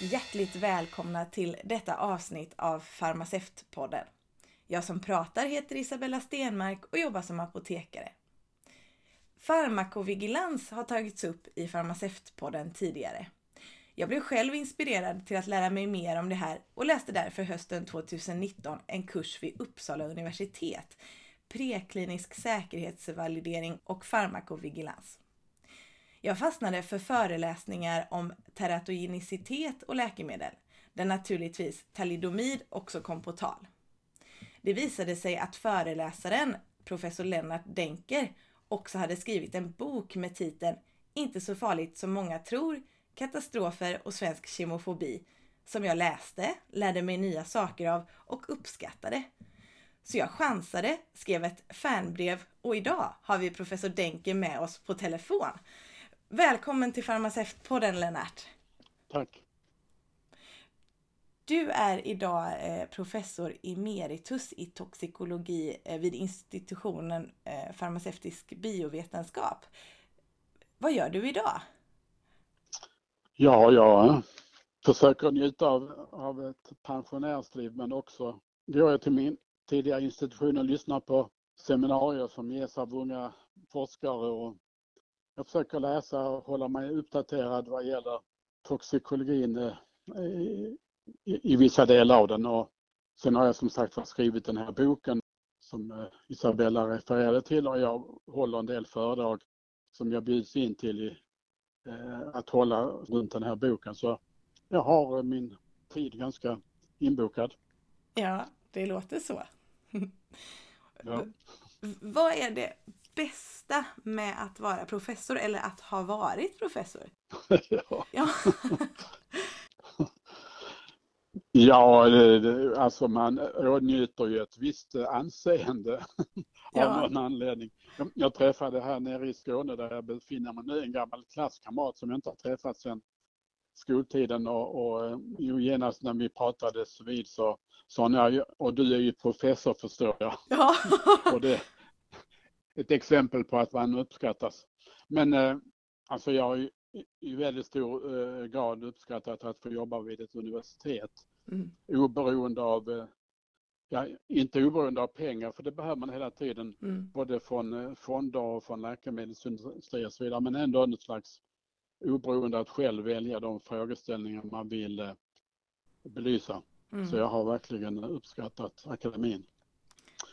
Hjärtligt välkomna till detta avsnitt av Farmaceutpodden. Jag som pratar heter Isabella Stenmark och jobbar som apotekare. Farmakovigilans har tagits upp i Farmaceutpodden tidigare. Jag blev själv inspirerad till att lära mig mer om det här och läste därför hösten 2019 en kurs vid Uppsala universitet, preklinisk säkerhetsvalidering och farmakovigilans. Jag fastnade för föreläsningar om teratogenicitet och läkemedel, där naturligtvis talidomid också kom på tal. Det visade sig att föreläsaren, professor Lennart Denker, också hade skrivit en bok med titeln Inte så farligt som många tror, katastrofer och svensk kemofobi, som jag läste, lärde mig nya saker av och uppskattade. Så jag chansade, skrev ett fanbrev och idag har vi professor Denker med oss på telefon. Välkommen till Farmaceutpodden Lennart. Tack. Du är idag eh, professor emeritus i toxikologi eh, vid institutionen eh, farmaceutisk biovetenskap. Vad gör du idag? Ja, jag försöker njuta av, av ett pensionärsliv men också går jag till min tidigare institution och lyssnar på seminarier som ges av unga forskare och jag försöker läsa och hålla mig uppdaterad vad gäller toxikologin i, i, i vissa delar av den. Och sen har jag som sagt skrivit den här boken som Isabella refererade till och jag håller en del föredrag som jag bjuds in till i, att hålla runt den här boken. Så jag har min tid ganska inbokad. Ja, det låter så. Ja. Vad är det bästa med att vara professor eller att ha varit professor? ja. ja. ja, alltså man åtnjuter ju ett visst anseende ja. av någon anledning. Jag, träffade här nere i Skåne där jag befinner mig nu en gammal klasskamrat som jag inte har träffat sedan skoltiden och, och ju genast när vi pratades vid så sa han, och du är ju professor förstår jag. Ja. och det, ett exempel på att man uppskattas. Men eh, alltså jag har i väldigt stor eh, grad uppskattat att få jobba vid ett universitet. Mm. Oberoende av, eh, ja, inte oberoende av pengar för det behöver man hela tiden, mm. både från fonder och från läkemedelsindustri och så vidare, men ändå något slags oberoende att själv välja de frågeställningar man vill belysa. Mm. Så jag har verkligen uppskattat akademin.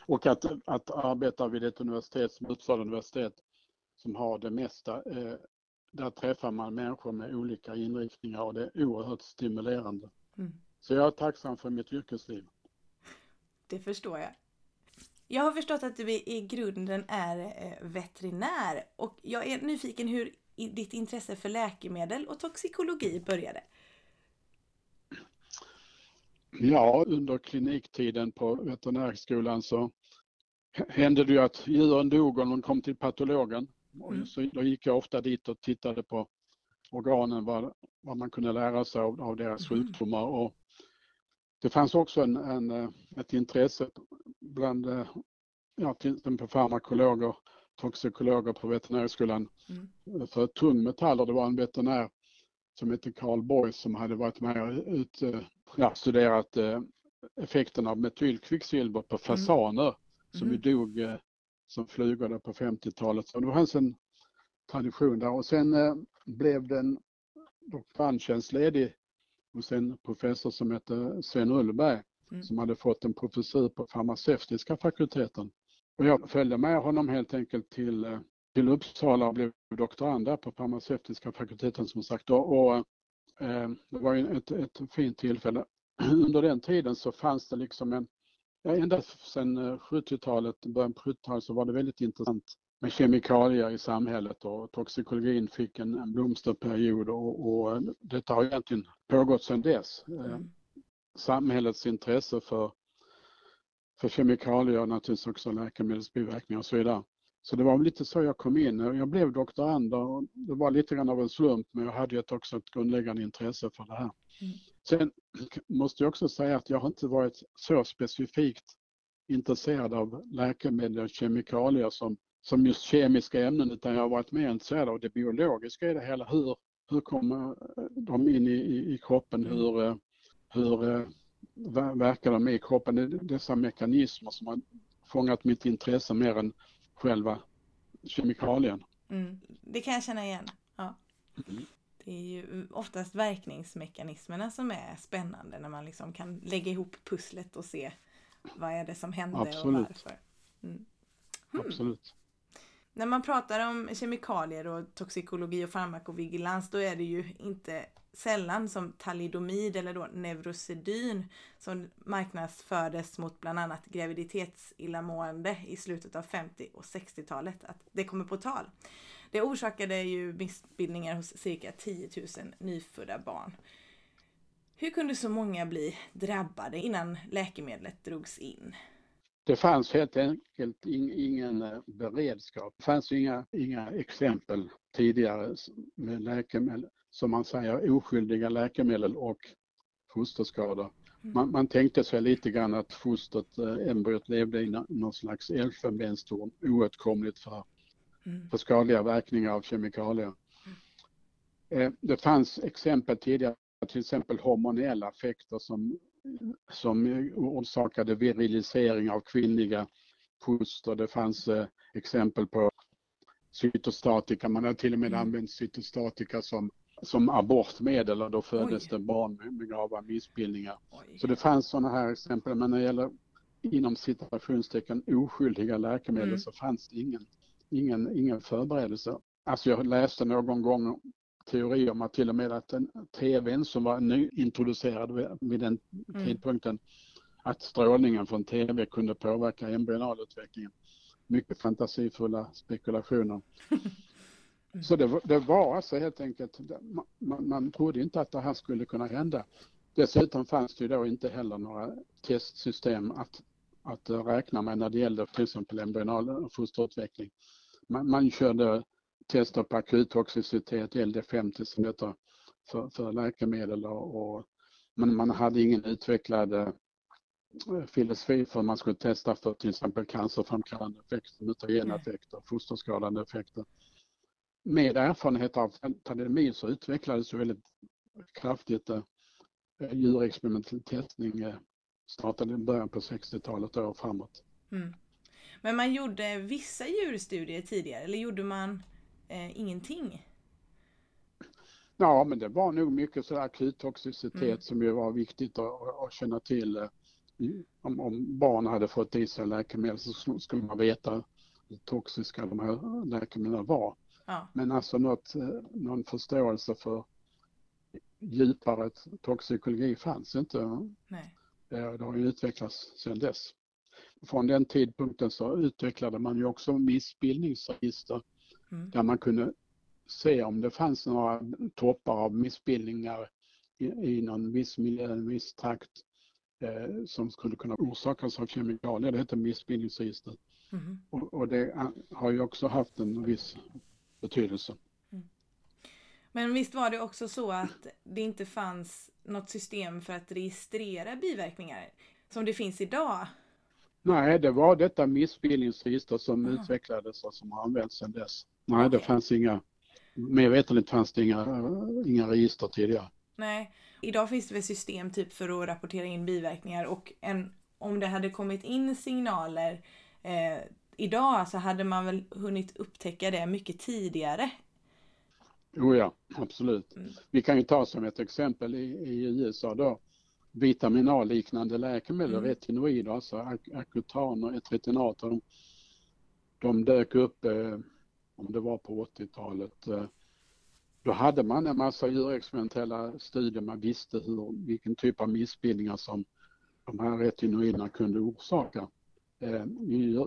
Och att, att arbeta vid ett universitet som Uppsala universitet som har det mesta, eh, där träffar man människor med olika inriktningar och det är oerhört stimulerande. Mm. Så jag är tacksam för mitt yrkesliv. Det förstår jag. Jag har förstått att du i grunden är eh, veterinär och jag är nyfiken hur ditt intresse för läkemedel och toxikologi började. Ja, under kliniktiden på veterinärskolan så hände det ju att djuren dog om de kom till patologen. Mm. Så då gick jag ofta dit och tittade på organen, vad, vad man kunde lära sig av, av deras mm. sjukdomar. Och det fanns också en, en, ett intresse bland ja, till exempel farmakologer, toxikologer på veterinärskolan mm. för tungmetaller. Det var en veterinär som hette Carl Boys som hade varit med och ut, ja, studerat eh, effekterna av metylkvicksilver på mm. fasaner mm. som ju dog eh, som flugor på 50-talet. Så det fanns en tradition där och sen eh, blev den doktorandtjänst ledig hos en professor som hette Sven Ullberg mm. som hade fått en professur på farmaceutiska fakulteten. Och jag följde med honom helt enkelt till, till Uppsala och blev doktorand där på farmaceutiska fakulteten som sagt. Och, och Eh, det var ju ett, ett fint tillfälle. Under den tiden så fanns det liksom en, ja, ända sedan 70-talet, början på 70-talet så var det väldigt intressant med kemikalier i samhället och toxikologin fick en, en blomsterperiod och, och detta har egentligen pågått sedan dess. Eh, mm. Samhällets intresse för, för kemikalier och naturligtvis också läkemedelsbiverkningar och så vidare. Så det var lite så jag kom in. Jag blev doktorand och det var lite grann av en slump men jag hade också ett grundläggande intresse för det här. Mm. Sen måste jag också säga att jag har inte varit så specifikt intresserad av läkemedel och kemikalier som, som just kemiska ämnen utan jag har varit mer intresserad av det biologiska i det hela. Hur, hur kommer de in i, i kroppen? Mm. Hur, hur verkar de i kroppen? Dessa mekanismer som har fångat mitt intresse mer än själva kemikalien. Mm. Det kan jag känna igen. Ja. Mm. Det är ju oftast verkningsmekanismerna som är spännande när man liksom kan lägga ihop pusslet och se vad är det som hände Absolut. och varför. Mm. Hmm. Absolut. När man pratar om kemikalier och toxikologi och farmakovigilans då är det ju inte sällan som talidomid eller då neurosedyn som marknadsfördes mot bland annat graviditetsillamående i slutet av 50 och 60-talet. Att det kommer på tal. Det orsakade ju missbildningar hos cirka 10 000 nyfödda barn. Hur kunde så många bli drabbade innan läkemedlet drogs in? Det fanns helt enkelt ingen eh, beredskap. Det fanns inga, inga exempel tidigare med läkemedel, som man säger, oskyldiga läkemedel och fosterskador. Mm. Man, man tänkte sig lite grann att fostret, eh, embryot, levde i någon slags elfenbenstorn, oåtkomligt för, mm. för skadliga verkningar av kemikalier. Mm. Eh, det fanns exempel tidigare, till exempel hormonella effekter som som orsakade virilisering av kvinnliga foster. Det fanns eh, exempel på cytostatika, man har till och med mm. använt cytostatika som, som abortmedel och då föddes Oj. det barn med, grava missbildningar. Oj. Så det fanns sådana här exempel, men när det gäller inom citationstecken oskyldiga läkemedel mm. så fanns det ingen, ingen, ingen förberedelse. Alltså jag läste någon gång teori om att till och med att den TVn som var nyintroducerad vid den mm. tidpunkten, att strålningen från TV kunde påverka embryonalutveckling. Mycket fantasifulla spekulationer. Mm. Så det, det, var alltså helt enkelt, man, man trodde inte att det här skulle kunna hända. Dessutom fanns det ju då inte heller några testsystem att, att räkna med när det gällde till exempel embryonal fosterutveckling. Man, man körde tester på akuttoxicitet, LD50 som heter, för, för läkemedel och, och men man hade ingen utvecklad eh, filosofi för man skulle testa för till exempel cancerframkallande effekter, mutagena effekter, fosterskadande effekter. Med erfarenhet av talidomid så utvecklades ju väldigt kraftigt eh, djurexperimentell testning eh, startade i början på 60-talet och framåt. Mm. Men man gjorde vissa djurstudier tidigare eller gjorde man eh, ingenting? Ja, men det var nog mycket så akuttoxicitet mm. som ju var viktigt att, att känna till. Eh, om, om barn hade fått i sig läkemedel så skulle man veta hur toxiska de här läkemedlen var. Ja. Men alltså något, eh, någon förståelse för djupare toxikologi fanns inte. Nej. Eh, det har ju utvecklats sedan dess. Från den tidpunkten så utvecklade man ju också missbildningsregister Mm. Där man kunde se om det fanns några toppar av missbildningar i, i någon viss miljö, en viss trakt eh, som skulle kunna orsakas av kemikalier. Det heter missbildningsregister. Mm. Och, och, det har ju också haft en viss betydelse. Mm. Men visst var det också så att det inte fanns något system för att registrera biverkningar som det finns idag? Nej, det var detta missbildningsregister som Aha. utvecklades och som har använts sedan dess. Nej, det fanns inga, mer veterligt fanns det inga, inga register tidigare. Nej, idag finns det väl system typ för att rapportera in biverkningar och en, om det hade kommit in signaler eh, idag så hade man väl hunnit upptäcka det mycket tidigare. Jo ja, absolut. Mm. Vi kan ju ta som ett exempel i, i USA då vitaminalliknande läkemedel, mm. retinoider, alltså akutan och etretinater, de, de dök upp eh, om det var på 80-talet. Eh, då hade man en massa djurexperimentella studier, man visste hur, vilken typ av missbildningar som de här retinoiderna kunde orsaka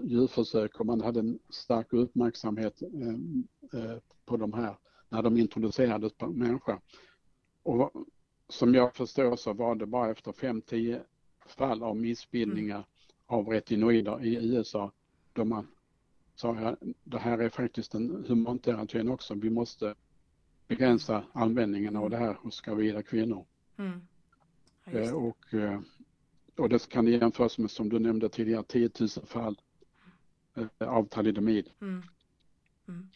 djurförsök och man hade en stark uppmärksamhet eh, på de här när de introducerades på människa. Och som jag förstår så var det bara efter 5-10 fall av missbildningar mm. av retinoider i USA då man sa jag, det här är faktiskt en humanterapin också. Vi måste begränsa användningen av det här hos gravida kvinnor. Mm. Ja, eh, och, eh, och det kan jämföras med, som du nämnde tidigare, 10 000 fall eh, av talidomid. Mm. Mm.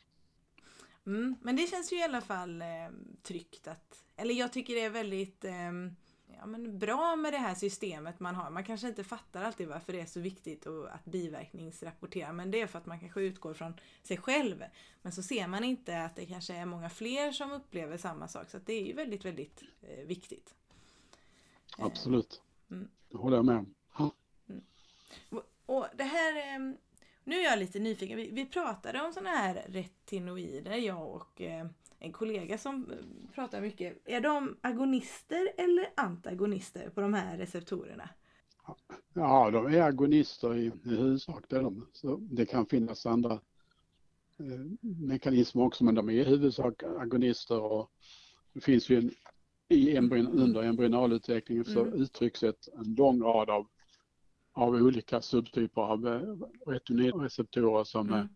Mm, men det känns ju i alla fall eh, tryggt att, eller jag tycker det är väldigt eh, ja, men bra med det här systemet man har. Man kanske inte fattar alltid varför det är så viktigt att biverkningsrapportera men det är för att man kanske utgår från sig själv. Men så ser man inte att det kanske är många fler som upplever samma sak så det är ju väldigt, väldigt eh, viktigt. Absolut. Mm. Det håller jag med om. Mm. Och det här, ehm, nu är jag lite nyfiken. Vi, vi pratade om sådana här retinoider, jag och eh, en kollega som eh, pratar mycket. Är de agonister eller antagonister på de här receptorerna? Ja, de är agonister i, i huvudsak. Det, de. Så det kan finnas andra eh, mekanismer också men de är i huvudsak agonister och det finns ju en, i embryon, under embryonalutveckling så mm. uttrycks ett, en lång rad av, av olika subtyper av eh, retinolreceptorer som, mm.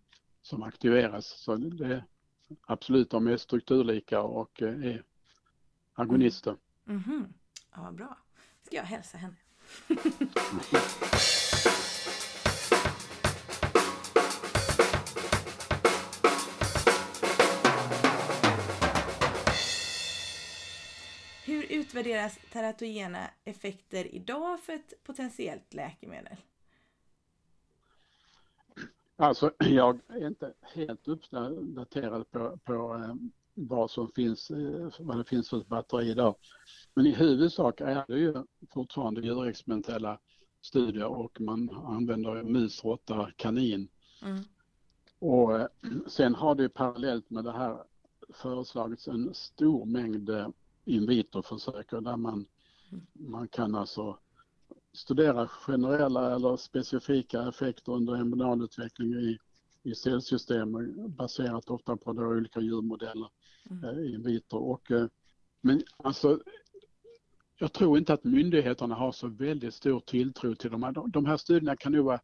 som aktiveras. Så det, absolut, de är strukturlika och eh, är agonister. Mm. Mm Ja, bra. ska jag hälsa henne. utvärderas teratogena effekter idag för ett potentiellt läkemedel? Alltså jag är inte helt uppdaterad på, på eh, vad som finns, eh, vad det finns för batteri idag. Men i huvudsak är det ju fortfarande djurexperimentella studier och man använder mus, råtta, kanin. Mm. Och eh, sen har det parallellt med det här föreslagits en stor mängd in vitro-försök där man, man kan alltså studera generella eller specifika effekter under embryonalutveckling i, i cellsystem baserat ofta på då olika djurmodeller mm. eh, in vitro. Och, eh, men alltså, jag tror inte att myndigheterna har så väldigt stor tilltro till de här. De här studierna kan nog vara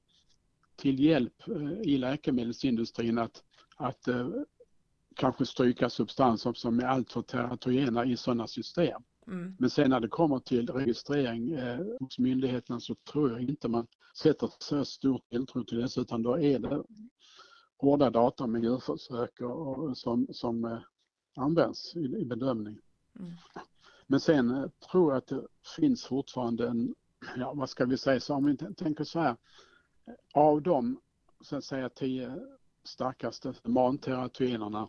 till hjälp eh, i läkemedelsindustrin att, att kanske stryka substanser som är alltför teratogena i sådana system. Mm. Men sen när det kommer till registrering eh, hos myndigheterna så tror jag inte man sätter så stor tilltro till det utan då är det hårda data med djurförsök och, och som, som eh, används i, i bedömning. Mm. Men sen eh, tror jag att det finns fortfarande en, ja vad ska vi säga, så om vi tänker så här, av de så att säga tio starkaste manteratogenerna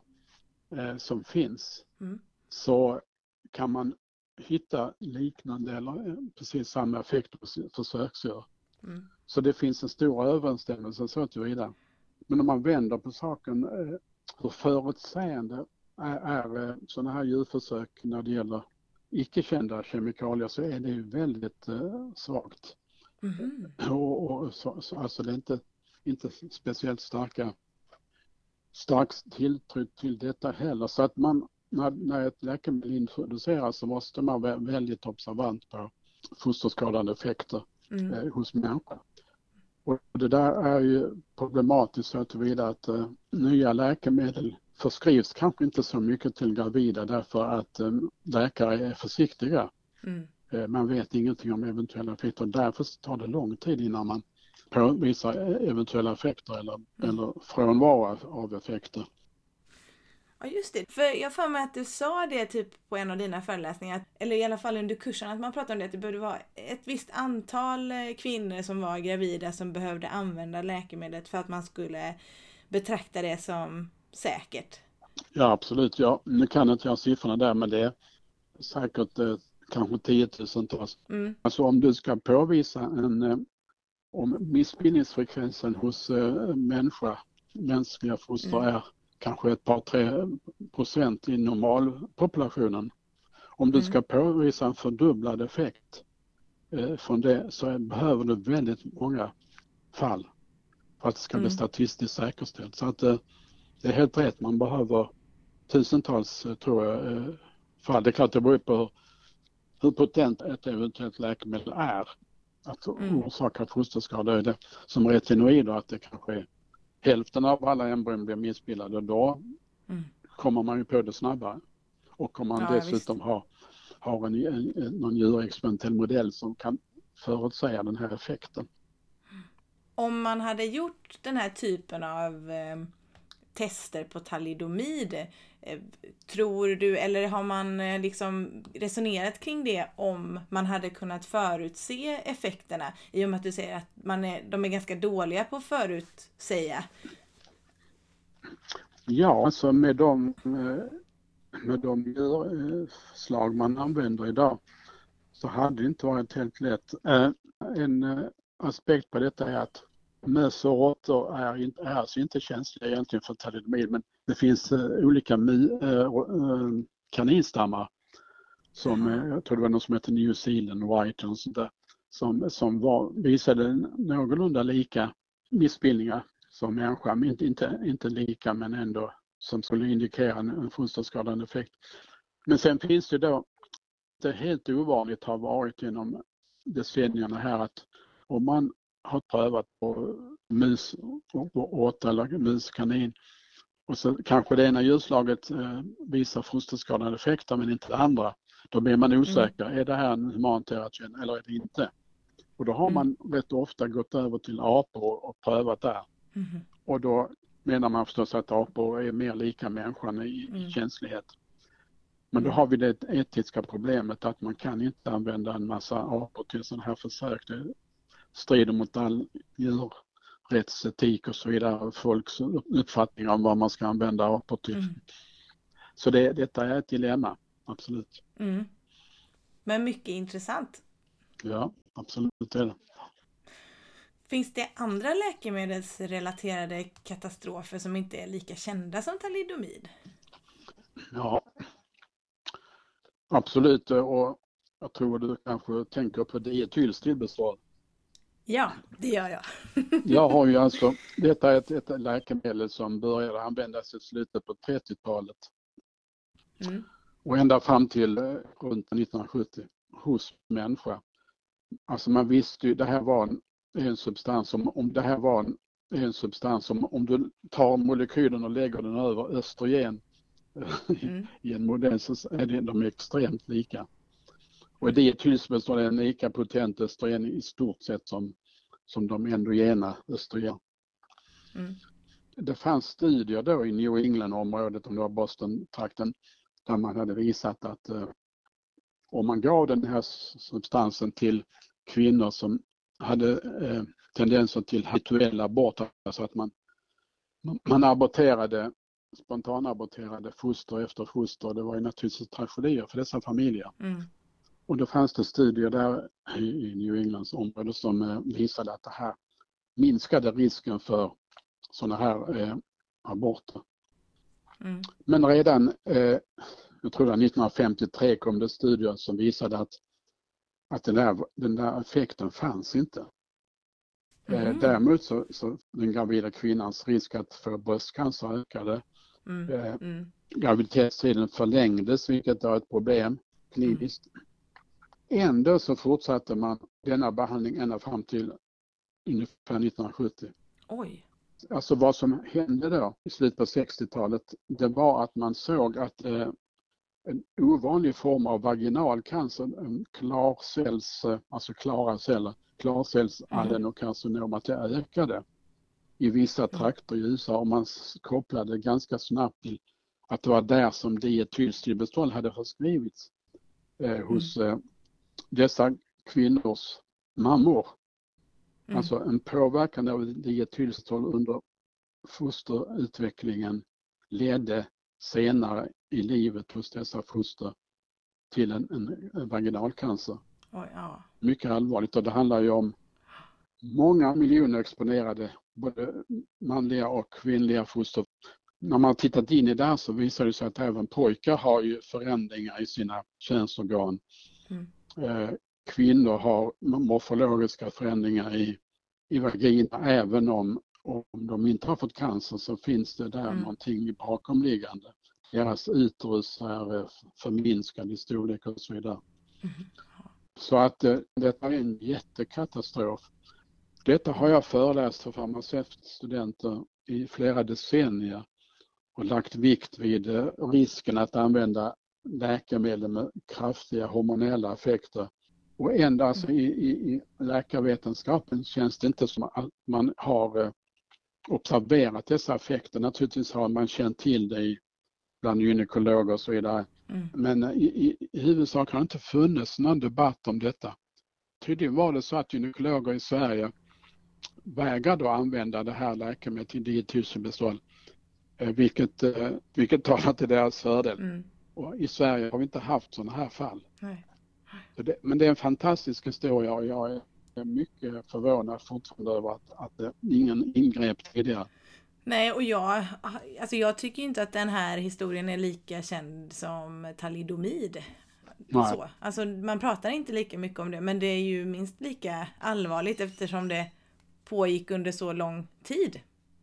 eh, som finns mm. så kan man hitta liknande eller eh, precis samma effekt hos försöksdjur. Mm. Så det finns en stor överensstämmelse så tillvida. Men om man vänder på saken, eh, hur förutsägande är, är eh, sådana här djurförsök när det gäller icke kända kemikalier så är det ju väldigt eh, svagt. Mm. Och, och så, så, alltså det är inte, inte speciellt starka stark tilltro till detta heller. Så att man, när, när ett läkemedel introduceras så måste man vara väldigt observant på fosterskadande effekter mm. eh, hos människor. Och det där är ju problematiskt så tillvida att eh, nya läkemedel förskrivs kanske inte så mycket till gravida därför att eh, läkare är försiktiga. Mm. Eh, man vet ingenting om eventuella effekter. Därför tar det lång tid innan man påvisar eventuella effekter eller, mm. eller frånvaro av effekter. Ja just det, för jag får mig att du sa det typ på en av dina föreläsningar, eller i alla fall under kursen, att man pratade om det att det behövde vara ett visst antal eh, kvinnor som var gravida som behövde använda läkemedlet för att man skulle betrakta det som säkert. Ja absolut, ja. nu kan inte jag siffrorna där men det är säkert eh, kanske tiotusentals. Mm. Alltså om du ska påvisa en eh, om missbildningsfrekvensen hos eh, människa, mänskliga foster mm. är kanske ett par tre procent i normalpopulationen. Om du mm. ska påvisa en fördubblad effekt eh, från det så behöver du väldigt många fall för att det ska bli mm. statistiskt säkerställt. Så att eh, det är helt rätt, man behöver tusentals eh, tror jag eh, fall. Det är klart det beror på hur potent ett eventuellt läkemedel är att mm. orsaka fosterskador. Det som retinoider att det kanske är hälften av alla embryon blir missbildade då mm. kommer man ju på det snabbare. Och om man ja, dessutom har, har en, en, någon djurexperimentell modell som kan förutsäga den här effekten. Om man hade gjort den här typen av eh, tester på talidomid. Eh, tror du, eller har man eh, liksom resonerat kring det om man hade kunnat förutse effekterna? I och med att du säger att man är, de är ganska dåliga på att förutsäga. Ja, alltså med de, eh, med de djurslag man använder idag så hade det inte varit helt lätt. En aspekt på detta är att möss och råttor är, inte, är alltså inte känsliga egentligen för talidomid men det finns eh, olika uh, kaninstammar som, eh, jag tror det var någon som hette New Zealand White och sånt där, som, som var, visade någorlunda lika missbildningar som människa, men inte, inte, inte lika men ändå som skulle indikera en, en fosterskadande effekt. Men sen finns det då, det helt ovanligt har varit genom decennierna här att om man har prövat på mus, råtta eller muskanin. Och så kanske det ena djurslaget eh, visar fosterskadande effekter men inte det andra. Då blir man osäker. Mm. Är det här en humanteratogen eller är det inte? Och då har mm. man rätt ofta gått över till apor och prövat där. Mm. Och då menar man förstås att apor är mer lika människan i, mm. känslighet. Men då har vi det etiska problemet att man kan inte använda en massa apor till sådana här försök. Det strider mot all djurrättsetik och så vidare, folks uppfattning om vad man ska använda apor till. Mm. Så det, detta är ett dilemma, absolut. Mm. Men mycket intressant. Ja, absolut är det. Finns det andra läkemedelsrelaterade katastrofer som inte är lika kända som talidomid? Ja, absolut och jag tror du kanske tänker på dietylstilbestånd. Ja, det gör jag. jag har ju alltså, detta är ett, ett läkemedel som började användas i slutet på 30-talet. Mm. Och ända fram till eh, runt 1970 hos människa. Alltså man visste ju, det här var en, en substans som, om det här var en, en substans som om du tar molekylen och lägger den över östrogen mm. i en modell så är det, de extremt lika. Och dietylsbestånd är en lika potent östrogen i stort sett som, som de endogena östrogen. Mm. Det fanns studier då i New England-området, om det var Boston-trakten, där man hade visat att eh, om man gav den här substansen till kvinnor som hade eh, tendenser till rituell abort, alltså att man, man aborterade, spontanaborterade foster efter foster. Det var ju naturligtvis tragedier för dessa familjer. Mm. Och då fanns det studier där i New Englands område som eh, visade att det här minskade risken för sådana här eh, aborter. Mm. Men redan, eh, jag tror det 1953 kom det studier som visade att, att den, där, den där effekten fanns inte. Mm. däremot så, så den gravida kvinnans risk att få bröstcancer ökade. Mm. mm. Graviditetstiden förlängdes vilket är ett problem kliniskt. Mm. Ändå så fortsatte man denna behandling ända fram till ungefär 1970. Oj! Alltså vad som hände då i slutet på 60-talet, det var att man såg att eh, en ovanlig form av vaginalcancer, en klarcells, eh, alltså klara celler, klarcellsadenokarcinom, att det ökade i vissa mm. trakter i USA och man kopplade ganska snabbt till att det var där som dietylstilbestånd hade förskrivits eh, hos mm. eh, dessa kvinnors mammor. Mm. Alltså en påverkan av dietylstol under fosterutvecklingen ledde senare i livet hos dessa foster till en, en vaginalcancer. Oj, ja. Mycket allvarligt och det handlar ju om många miljoner exponerade både manliga och kvinnliga foster. När man tittat in i det här så visar det sig att även pojkar har ju förändringar i sina könsorgan. Mm. Eh, kvinnor har morfologiska förändringar i, i vagina även om, om de inte har fått cancer så finns det där mm. någonting bakomliggande. Deras uterus är eh, förminskad i storlek och så vidare. Mm. Så att eh, detta är en jättekatastrof. Detta har jag föreläst för farmaceutstudenter i flera decennier och lagt vikt vid risken att använda läkemedel med kraftiga hormonella effekter. Och ändå alltså i, i, i läkarvetenskapen känns det inte som att man har eh, observerat dessa effekter. Naturligtvis har man känt till det bland gynekologer och så vidare. Mm. Men i, i, i huvudsak har det inte funnits någon debatt om detta. Tydligen var det så att gynekologer i Sverige vägrade att använda det här läkemedlet till dietylsubestol, eh, vilket, eh, vilket talar till deras fördel. Mm. Och I Sverige har vi inte haft sådana här fall. Nej. Det, men det är en fantastisk historia och jag är mycket förvånad fortfarande över att, att ingen ingrep tidigare. Nej, och jag, alltså jag tycker inte att den här historien är lika känd som talidomid. Så. Alltså man pratar inte lika mycket om det, men det är ju minst lika allvarligt eftersom det pågick under så lång tid.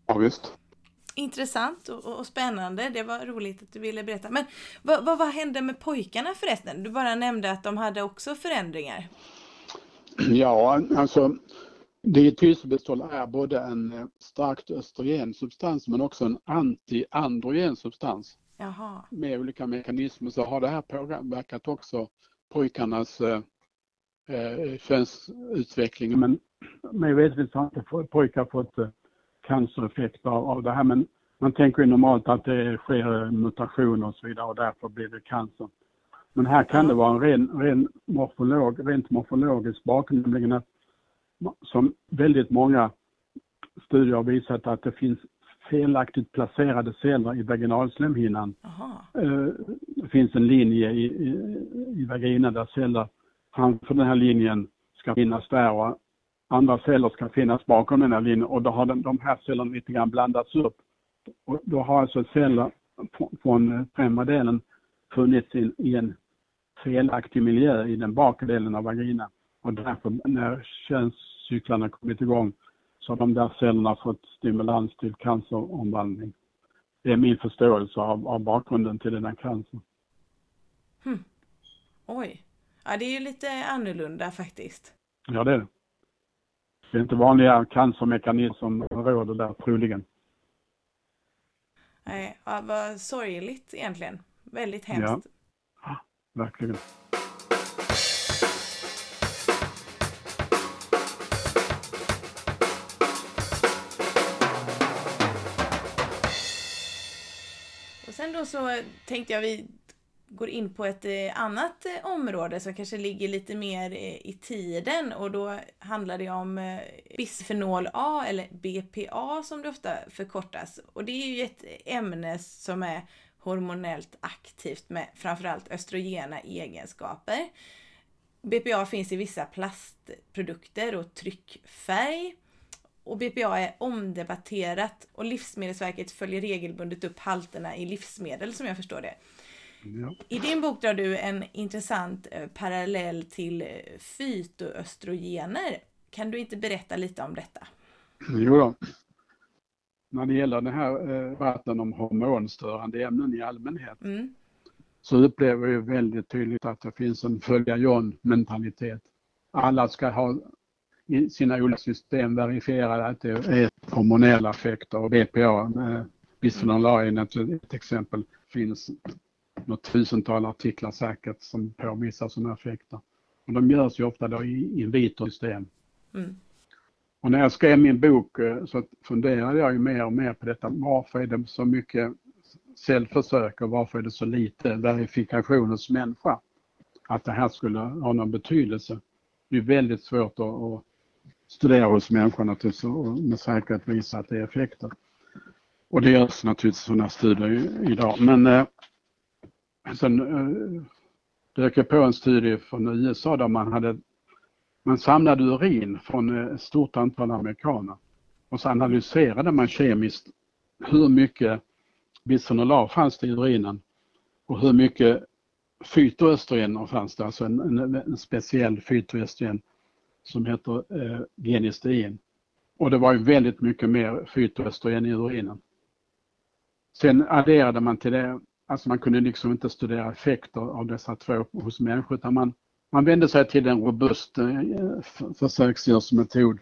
Ja, visst. Intressant och, och spännande. Det var roligt att du ville berätta. Men vad, vad, vad hände med pojkarna förresten? Du bara nämnde att de hade också förändringar. Ja, alltså Dietylsubestol är både en eh, starkt östrogensubstans men också en antiandrogen substans. Jaha. Med olika mekanismer så har det här påverkat också pojkarnas eh, eh könsutveckling. Men mig veterligt har inte pojkar fått eh, cancereffekter av, det här men man tänker ju normalt att det sker mutationer och så vidare och därför blir det cancer. Men här kan det vara en ren, ren morfolog, rent morfologisk bakgrund, nämligen att som väldigt många studier har visat att det finns felaktigt placerade celler i vaginalslemhinnan. Eh, det finns en linje i, i, i vaginan där celler framför den här linjen ska finnas där och andra celler ska finnas bakom den här linjen och då har den, de här cellerna lite grann blandats upp. Och då har alltså celler från främre delen funnits i, i en felaktig miljö i den bakre delen av vaginan. Och därför när könscyklarna kommit igång så har de där cellerna fått stimulans till canceromvandling. Det är min förståelse av, av bakgrunden till den här cancern. Hmm. Oj. Ja, det är ju lite annorlunda faktiskt. Ja, det är det. Det är inte vanliga cancermekanismer som råder där troligen. Nej, ja, vad sorgligt egentligen. Väldigt hemskt. Ja, verkligen. Sen då så tänkte jag vi går in på ett eh, annat eh, område som kanske ligger lite mer eh, i tiden och då handlar det om bisfenol A eller BPA som det ofta förkortas. Och det är ju ett ämne som är hormonellt aktivt med framförallt östrogena egenskaper. BPA finns i vissa plastprodukter och tryckfärg och BPA är omdebatterat och Livsmedelsverket följer regelbundet upp halterna i livsmedel som jag förstår det. Ja. I din bok drar du en intressant eh, parallell till eh, fytoöstrogener. Kan du inte berätta lite om detta? Jo då. När det gäller den här debatten eh, om hormonstörande ämnen i allmänhet mm. så upplever jag väldigt tydligt att det finns en följa John mentalitet. Alla ska ha i sina olika system verifierade att det är hormonella effekter och BPA, bisfenol A är ett exempel, finns något tusental artiklar säkert som påvisar sådana effekter. Och de görs ju ofta då i in vitro-system. Mm. Och när jag skrev min bok eh, så funderade jag ju mer och mer på detta. Varför är det så mycket cellförsök och varför är det så lite verifikation hos människa? Att det här skulle ha någon betydelse. Det är väldigt svårt att, studera hos människor naturligtvis och med säkerhet visa att det är effekter. Och det görs naturligtvis sådana studier idag. Men eh, sen eh, dök jag på en studie från USA där man hade man samlade urin från eh, ett stort antal amerikaner och så analyserade man kemiskt hur mycket bisfenol A fanns det i urinen och hur mycket fytoöstrogener fanns det, alltså en, en, en speciell fytoöstrogen som heter eh, genistein. Och det var ju väldigt mycket mer fytoöstrogen i urinen. Sen adderade man till det, alltså man kunde liksom inte studera effekter av dessa två hos människor utan man, man vände sig till en robust eh, försöksdjursmetod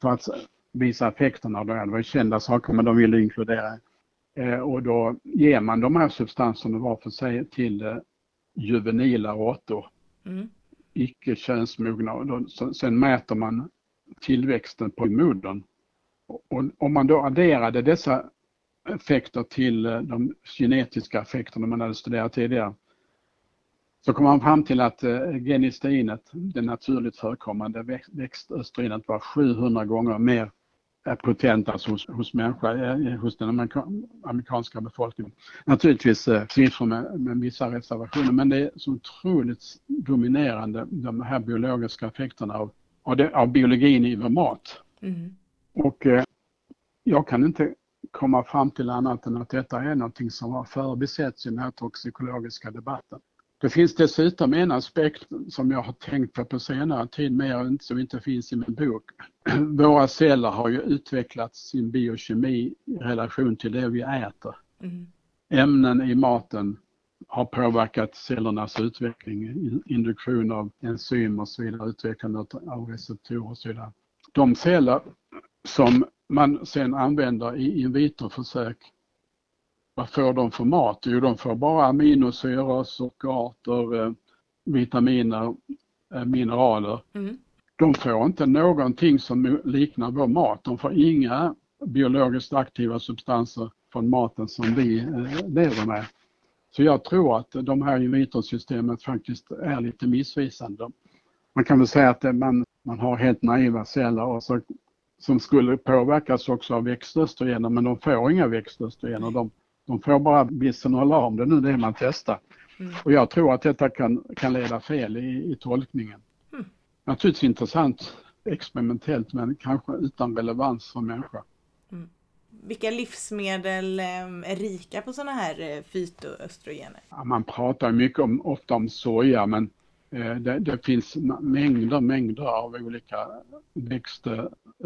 för att visa effekterna av det. Det var kända saker men de ville inkludera. Eh, och då ger man de här substanserna var för sig till eh, juvenila råttor. Mm icke könsmogna. Sen mäter man tillväxten på modern. Och om man då adderade dessa effekter till eh, de genetiska effekterna man hade studerat tidigare så kom man fram till att eh, genisteinet, det naturligt förekommande växtöstrogenet var 700 gånger mer potent alltså hos, hos människa, eh, hos den amerikanska befolkningen. Naturligtvis siffror med, med vissa reservationer men det är så otroligt dominerande de här biologiska effekterna av, av, det, av biologin i vår mat. Mm. Och eh, jag kan inte komma fram till annat än att detta är någonting som har förbisetts i den här toxikologiska debatten. Det finns dessutom en aspekt som jag har tänkt på på senare tid, mer som inte finns i min bok. Våra celler har ju utvecklat sin biokemi i relation till det vi äter. Mm. Ämnen i maten har påverkat cellernas utveckling, induktion av enzym och så vidare, utvecklande av receptorer och så vidare. De celler som man sen använder i in vitro-försök. Vad får de för mat? Jo, de får bara aminosyror, sockerarter, eh, vitaminer, eh, mineraler. Mm. De får inte någonting som liknar vår mat. De får inga biologiskt aktiva substanser från maten som vi eh, lever med. Så jag tror att de här in vitro-systemet faktiskt är lite missvisande. Man kan väl säga att man, man har helt naiva celler och så som skulle påverkas också av växtöstrogener men de får inga växtöstrogener. De, de får bara bisfenol A om det nu är det man testar. Mm. Och jag tror att detta kan, kan leda fel i, i tolkningen. Mm. Naturligtvis intressant experimentellt men kanske utan relevans för människa. Mm. Vilka livsmedel ehm, är rika på sådana här eh, fytoöstrogener? Ja, man pratar mycket om, ofta om soja men Eh, det, det, finns mängder, mängder av olika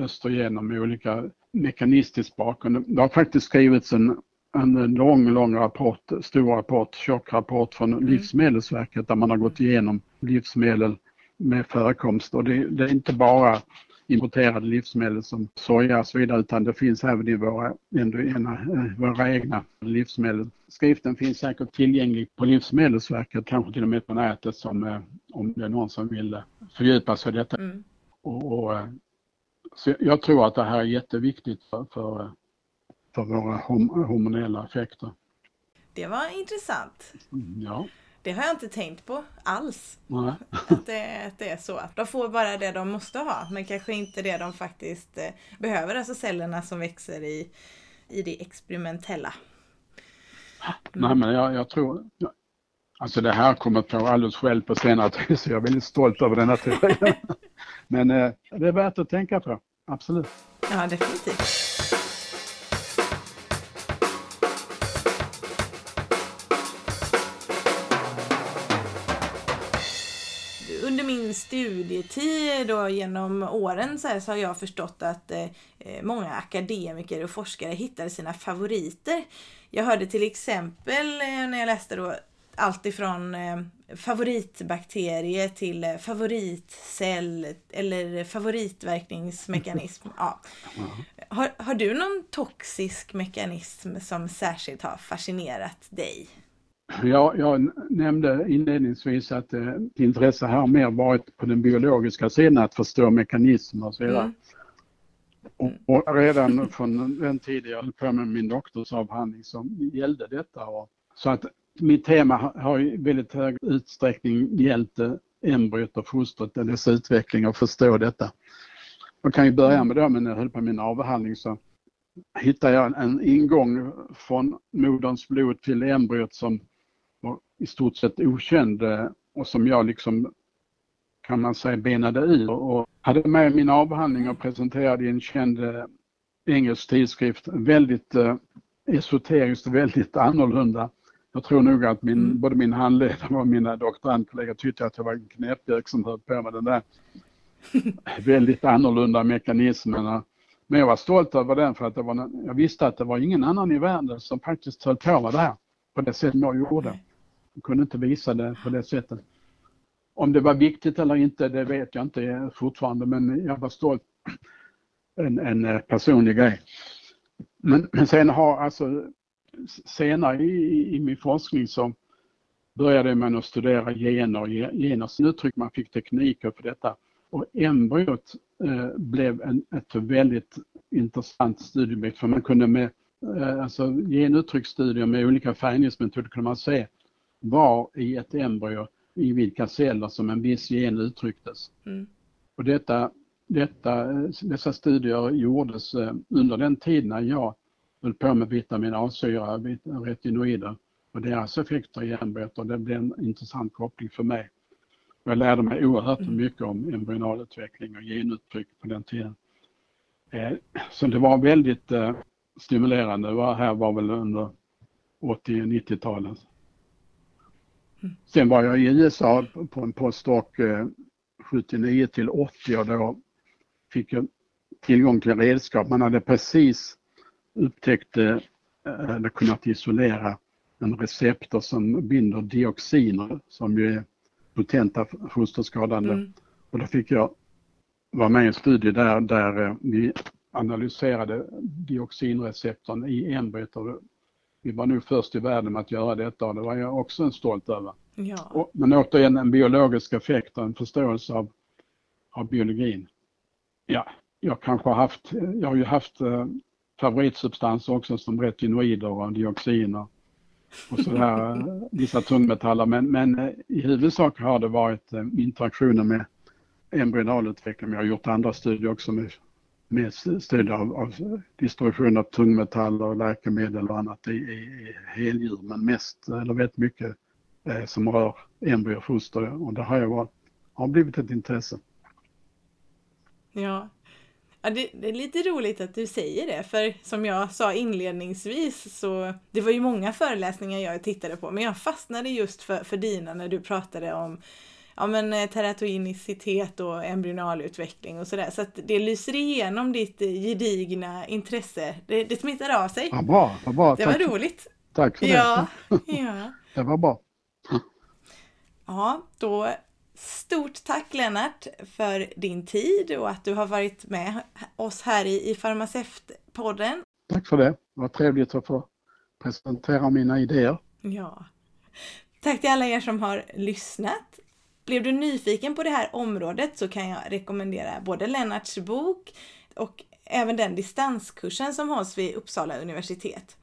växtöstrogener med olika mekanistisk bakgrund. Det har faktiskt skrivits en, en lång, lång rapport, stor rapport, tjock rapport från mm. Livsmedelsverket där man har gått igenom livsmedel med förekomst och det, det är inte bara importerade livsmedel som soja och så vidare utan det finns även i våra, ena, eh, våra egna livsmedel. Skriften finns säkert tillgänglig på Livsmedelsverket, kanske till och med på nätet som, eh, om det är någon som vill eh, fördjupa sig i detta. Mm. Och, och, så jag tror att det här är jätteviktigt för, för, för våra hormonella effekter. Det var intressant. Mm, ja. Det har jag inte tänkt på alls. Att, det, att det är så. De får bara det de måste ha men kanske inte det de faktiskt eh, behöver. Alltså cellerna som växer i, i det experimentella. Mm. Nej men jag, jag tror, alltså det här kommer på alldeles själv på senare tid så jag är väldigt stolt över denna teori. men eh, det är värt att tänka på, absolut. Ja definitivt. Under min studietid och genom åren så, här, så har jag förstått att eh, många akademiker och forskare hittade sina favoriter. Jag hörde till exempel eh, när jag läste då allt ifrån eh, favoritbakterie till favoritcell eller favoritverkningsmekanism. Ja. Har, har du någon toxisk mekanism som särskilt har fascinerat dig? Ja, jag nämnde inledningsvis att eh, intresse här mer varit på den biologiska sidan, att förstå mekanismer och så vidare. Mm. Och, och, redan från den tid jag höll på med min doktorsavhandling så gällde detta. Och, så att mitt tema har i väldigt hög utsträckning gällt eh, embryot och fostret, och dess utveckling och förstå detta. Jag kan ju börja med det, men när jag höll på med min avhandling så hittade jag en ingång från moderns blod till embryot som var i stort sett okänd eh, och som jag liksom kan man säga benade ur och hade med min avhandling och presenterade i en känd eh, engelsk tidskrift. Väldigt esoteriskt väldigt annorlunda. Jag tror nog att min, mm. både min handledare och mina doktorandkollegor tyckte att jag var en knäppjök som höll på med den där väldigt annorlunda mekanismerna. Men jag var stolt över den för att det var, jag visste att det var ingen annan i världen som faktiskt höll på med det här på det sätt jag gjorde. Jag kunde inte visa det på det sättet. Om det var viktigt eller inte, det vet jag inte fortfarande, men jag var stolt. En, en eh, personlig grej. Men, men sen har alltså senare i, i min forskning så började man att studera gener och geners uttryck. Man fick tekniker för detta och embryot eh, blev en, ett väldigt intressant studieobjekt för man kunde med eh, alltså, genuttrycksstudier med olika färgningsmetoder kunde man se var i ett embryo i vilka celler som en viss gen uttrycktes. Mm. Och detta, detta, dessa studier gjordes eh, under den tid när jag höll på med vitamin A-syra, retinoider och deras effekter i och det blev en intressant koppling för mig. Jag lärde mig oerhört mm. mycket om embryonalutveckling och genuttryck på den tiden. Eh, så det var väldigt eh, stimulerande. Det här var väl under 80 90-talet. Mm. Sen var jag i USA på en postdoc 79 till 80 och då fick jag tillgång till redskap. Man hade precis upptäckt eller kunnat isolera en receptor som binder dioxiner som ju är potenta fosterskadande. Mm. Och då fick jag vara med i en studie där, där eh, vi analyserade dioxinreceptorn i embryot. Vi var nog först i världen med att göra detta och det var jag också stolt över. Ja. Och, men återigen en biologisk effekt och en förståelse av, av biologin. Ja, jag kanske har haft, jag har ju haft eh, favoritsubstanser också som retinoider och dioxiner och sådär, eh, vissa tungmetaller. Men, men eh, i huvudsak har det varit eh, interaktioner med embryonalutveckling. Jag har gjort andra studier också med, med studier av, av distribution av tungmetaller, och läkemedel och annat i, i heldjur, men mest, eller väldigt mycket eh, som rör embryo och foster och det har, jag varit, har blivit ett intresse. Ja, Ja, det, det, är lite roligt att du säger det, för som jag sa inledningsvis så det var ju många föreläsningar jag tittade på, men jag fastnade just för, för dina när du pratade om ja, men, eh, teratogenicitet och embryonalutveckling och sådär. Så att det lyser igenom ditt eh, gedigna intresse. Det, det smittar av sig. Ja, bra, vad bra. Det Tack. var roligt. Tack för ja, det. Ja. det var bra. Ja, då Stort tack Lennart för din tid och att du har varit med oss här i, i Farmaceutpodden. Tack för det. Det var trevligt att få presentera mina idéer. Ja. Tack till alla er som har lyssnat. Blev du nyfiken på det här området så kan jag rekommendera både Lennarts bok och även den distanskursen som hålls vid Uppsala universitet.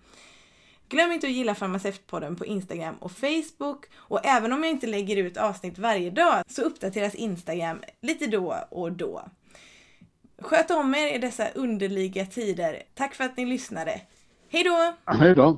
Glöm inte att gilla Farmaceutpodden på Instagram och Facebook och även om jag inte lägger ut avsnitt varje dag så uppdateras Instagram lite då och då. Sköt om er i dessa underliga tider. Tack för att ni lyssnade. Hej då! Hej då!